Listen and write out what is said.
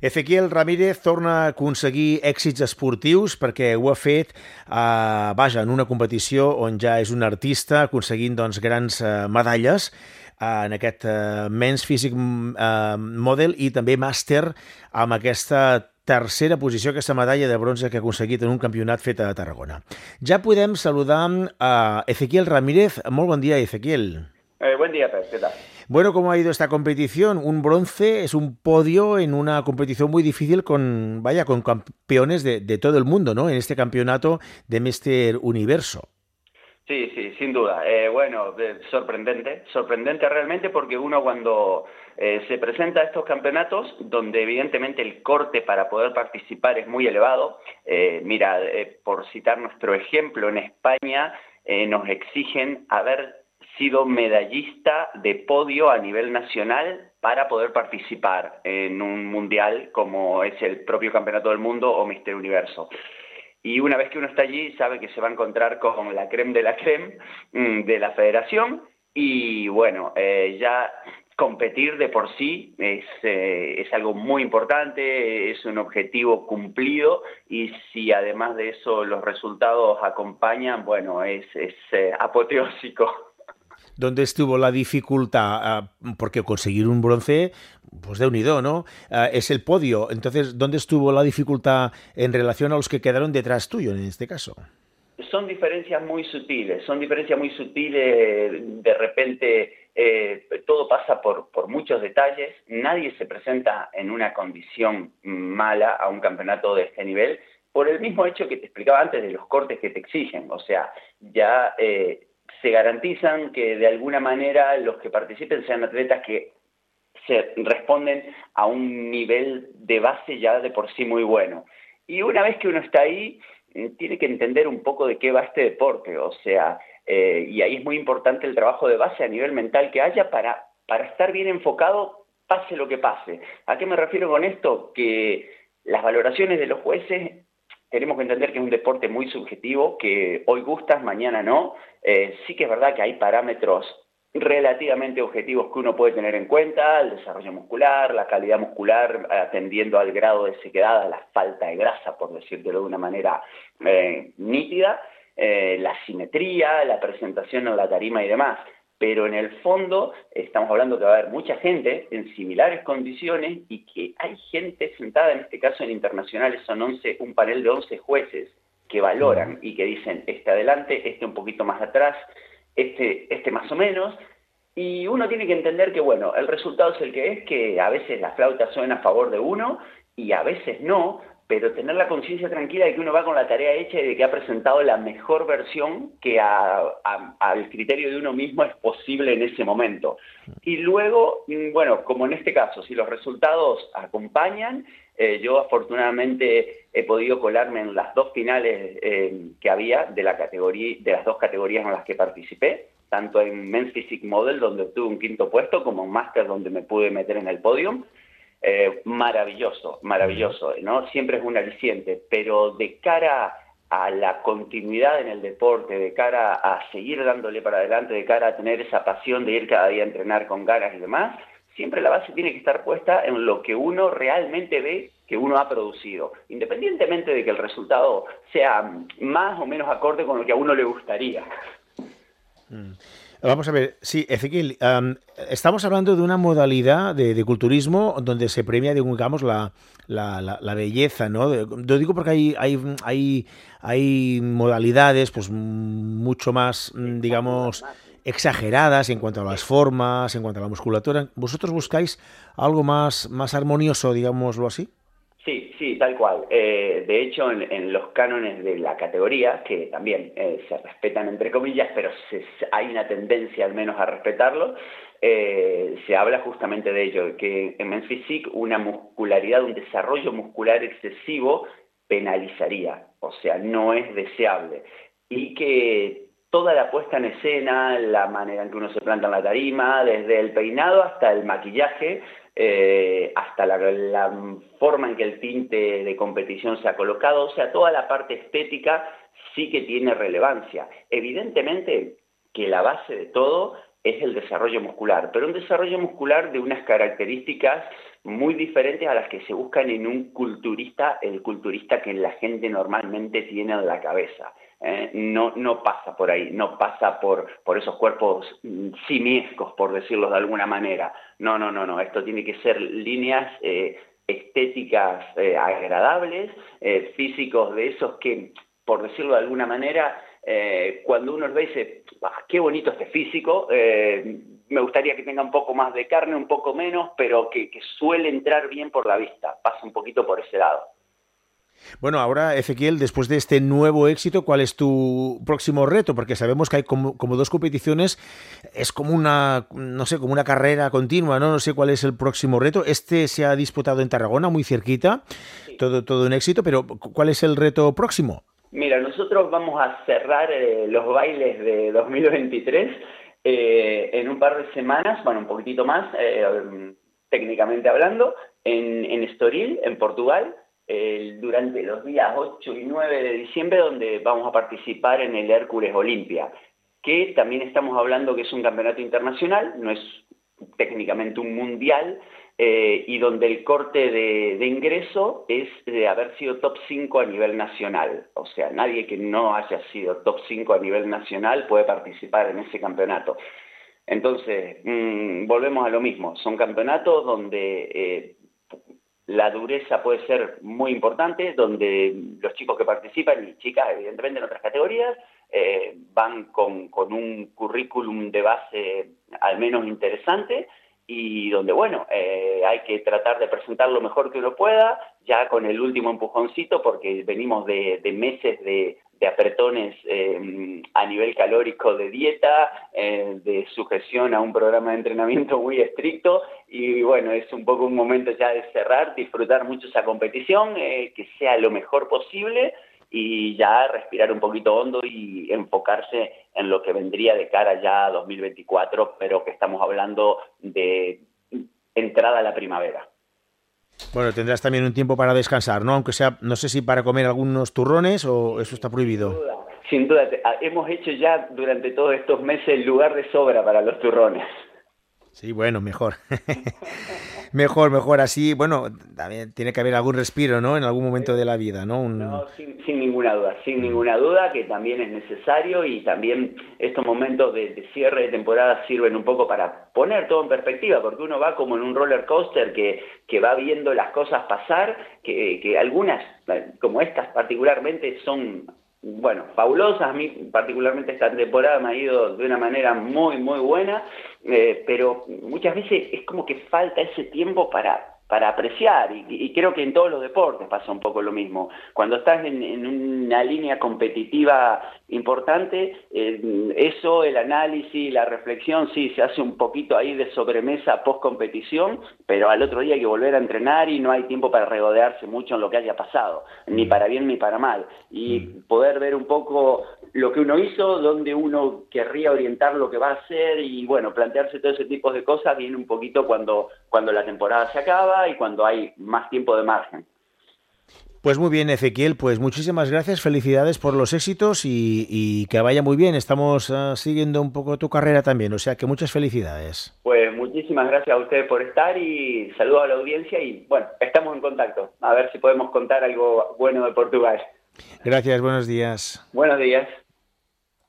Ezequiel Ramírez torna a aconseguir èxits esportius perquè ho ha fet eh, vaja, en una competició on ja és un artista aconseguint doncs, grans eh, medalles eh, en aquest eh, Men's Physic eh, Model i també màster amb aquesta tercera posició, aquesta medalla de bronze que ha aconseguit en un campionat fet a Tarragona. Ja podem saludar a Ezequiel Ramírez. Molt bon dia, Ezequiel. Eh, buen día, Pep. ¿Qué tal? Bueno, ¿cómo ha ido esta competición? Un bronce es un podio en una competición muy difícil con, vaya, con campeones de, todo el mundo, ¿no? En este campeonato de Mr. Universo. Sí, sí, sin duda. Eh, bueno, sorprendente, sorprendente realmente porque uno cuando eh, se presenta a estos campeonatos, donde evidentemente el corte para poder participar es muy elevado, eh, mira, por citar nuestro ejemplo, en España nos exigen haber sido medallista de podio a nivel nacional para poder participar en un mundial como es el propio Campeonato del Mundo o Mister Universo. Y una vez que uno está allí, sabe que se va a encontrar con la creme de la creme mm, de la federación y bueno, eh, ya competir de por sí es, eh, es, algo muy importante, es un objetivo cumplido y si además de eso los resultados acompañan, bueno, es, es eh, apoteósico. ¿Dónde estuvo la dificultad? Uh, porque conseguir un bronce, pues de unido, ¿no? Uh, es el podio. Entonces, ¿dónde estuvo la dificultad en relación a los que quedaron detrás tuyo en este caso? Son diferencias muy sutiles, son diferencias muy sutiles, de repente eh, todo pasa por, por, muchos detalles, nadie se presenta en una condición mala a un campeonato de este nivel, por el mismo hecho que te explicaba antes de los cortes que te exigen, o sea, ya eh, se garantizan que de alguna manera los que participen sean atletas que se responden a un nivel de base ya de por sí muy bueno. Y una vez que uno está ahí, tiene que entender un poco de qué va este deporte, o sea, eh, y ahí es muy importante el trabajo de base a nivel mental que haya para, para estar bien enfocado, pase lo que pase. ¿A qué me refiero con esto? Que las valoraciones de los jueces tenemos que entender que es un deporte muy subjetivo, que hoy gustas, mañana no. Eh, sí que es verdad que hay parámetros relativamente objetivos que uno puede tener en cuenta, el desarrollo muscular, la calidad muscular, atendiendo al grado de sequedad, a la falta de grasa, por decirlo de una manera eh, nítida, eh, la simetría, la presentación en la tarima y demás pero en el fondo estamos hablando que va a haber mucha gente en similares condiciones y que hay gente sentada, en este caso en internacionales son 11, un panel de 11 jueces que valoran y que dicen este adelante, este un poquito más atrás, este, este más o menos, y uno tiene que entender que, bueno, el resultado es el que es, que a veces la flauta suena a favor de uno y a veces no, pero tener la conciencia tranquila de que uno va con la tarea hecha y de que ha presentado la mejor versión que a, a, al criterio de uno mismo es posible en ese momento. Y luego, mm, bueno, como en este caso, si los resultados acompañan, eh, yo afortunadamente he podido colarme en las dos finales eh, que había de, la categoría, de las dos categorías en las que participé, tanto en Men's Physique Model, donde obtuve un quinto puesto, como en Master, donde me pude meter en el podium. Eh, maravilloso, maravilloso, ¿no? Siempre es un aliciente, pero de cara a la continuidad en el deporte, de cara a seguir dándole para adelante, de cara a tener esa pasión de ir cada día a entrenar con ganas y demás, siempre la base tiene que estar puesta en lo que uno realmente ve que uno ha producido, independientemente de que el resultado sea más o menos acorde con lo que a uno le gustaría. Mm. Vamos a ver, sí, Ezequiel, um, estamos hablando de una modalidad de, de, culturismo donde se premia, digamos, la, la, la, belleza, ¿no? Lo digo porque hay, hay, hay, hay modalidades, pues, mucho más, digamos, exageradas en cuanto a las formas, en cuanto a la musculatura. ¿Vosotros buscáis algo más, más armonioso, digámoslo así? Sí, sí, tal cual. Eh, de hecho, en, los cánones de la categoría, que también eh, se respetan entre comillas, pero se, hay una tendencia al menos a respetarlo, eh, se habla justamente de ello, que en Men's Physique una muscularidad, un desarrollo muscular excesivo penalizaría, o sea, no es deseable. Y que toda la puesta en escena, la manera en que uno se planta en la tarima, desde el peinado hasta el maquillaje, eh, hasta la, la, forma en que el tinte de competición se ha colocado, o sea, toda la parte estética sí que tiene relevancia. Evidentemente que la base de todo es el desarrollo muscular, pero un desarrollo muscular de unas características muy diferentes a las que se buscan en un culturista, el culturista que la gente normalmente tiene en la cabeza. ¿Eh? no, no pasa por ahí, no pasa por, por esos cuerpos simiescos, por decirlo de alguna manera. No, no, no, no, esto tiene que ser líneas eh, estéticas eh, agradables, físicos de esos que, por decirlo de alguna manera, cuando uno ve dice, ah, qué bonito este físico, me gustaría que tenga un poco más de carne, un poco menos, pero que suele entrar bien por la vista, pasa un poquito por ese lado. Bueno, ahora, Ezequiel, después de este nuevo éxito, ¿cuál es tu próximo reto? Porque sabemos que hay como, dos competiciones, es como una, no sé, como una carrera continua, ¿no? No sé cuál es el próximo reto. Este se ha disputado en Tarragona, muy cerquita, todo, todo un éxito, pero ¿cuál es el reto próximo? Mira, nosotros vamos a cerrar eh, los bailes de 2023 eh, en un par de semanas, bueno, un poquitito más, eh, técnicamente hablando, en, en Estoril, en Portugal durante los días 8 y 9 de diciembre, donde vamos a participar en el Hércules Olimpia, que también estamos hablando que es un campeonato internacional, no es técnicamente un mundial, eh, y donde el corte de, de, ingreso es de haber sido top 5 a nivel nacional. O sea, nadie que no haya sido top 5 a nivel nacional puede participar en ese campeonato. Entonces, mm, volvemos a lo mismo. Son campeonatos donde eh, la dureza puede ser muy importante, donde los chicos que participan y chicas, evidentemente, en otras categorías, eh, van con, un currículum de base al menos interesante y donde, bueno, eh, hay que tratar de presentar lo mejor que uno pueda, ya con el último empujoncito, porque venimos de meses de, de apretones eh, a nivel calórico de dieta, eh, de sujeción a un programa de entrenamiento muy estricto y bueno, es un poco un momento ya de cerrar, disfrutar mucho esa competición, eh, que sea lo mejor posible y ya respirar un poquito hondo y enfocarse en lo que vendría de cara ya a 2024, pero que estamos hablando de entrada a la primavera. Bueno, tendrás también un tiempo para descansar, ¿no? Aunque sea, no sé si para comer algunos turrones o eso está prohibido. Sin duda, hemos hecho ya durante todos estos meses el lugar de sobra para los turrones. Sí, bueno, mejor. mejor, mejor. Así, bueno, también tiene que haber algún respiro, ¿no? En algún momento de la vida, ¿no? No, sin, ninguna duda, sin ninguna duda que también es necesario y también estos momentos de, cierre de temporada sirven un poco para poner todo en perspectiva, porque uno va como en un roller coaster que, que va viendo las cosas pasar, que, que algunas, como estas particularmente, son bueno, fabulosas. A mí particularmente esta temporada me ha ido de una manera muy, muy buena, eh, pero muchas veces es como que falta ese tiempo para para apreciar y, creo que en todos los deportes pasa un poco lo mismo. Cuando estás en, una línea competitiva importante, eh, eso, el análisis, la reflexión, sí, se hace un poquito ahí de sobremesa post competición, pero al otro día hay que volver a entrenar y no hay tiempo para regodearse mucho en lo que haya pasado, ni mm. para bien ni para mal. Y mm. poder ver un poco lo que uno hizo, dónde uno querría orientar lo que va a hacer y bueno, plantearse todo ese tipo de cosas viene un poquito cuando, cuando la temporada se acaba y cuando hay más tiempo de margen. Pues muy bien, Ezequiel, pues muchísimas gracias, felicidades por los éxitos y, que vaya muy bien. Estamos ah, siguiendo un poco tu carrera también, o sea que muchas felicidades. Pues muchísimas gracias a ustedes por estar y saludo a la audiencia y bueno, estamos en contacto, a ver si podemos contar algo bueno de Portugal. Gracias, buenos días. Buenos días.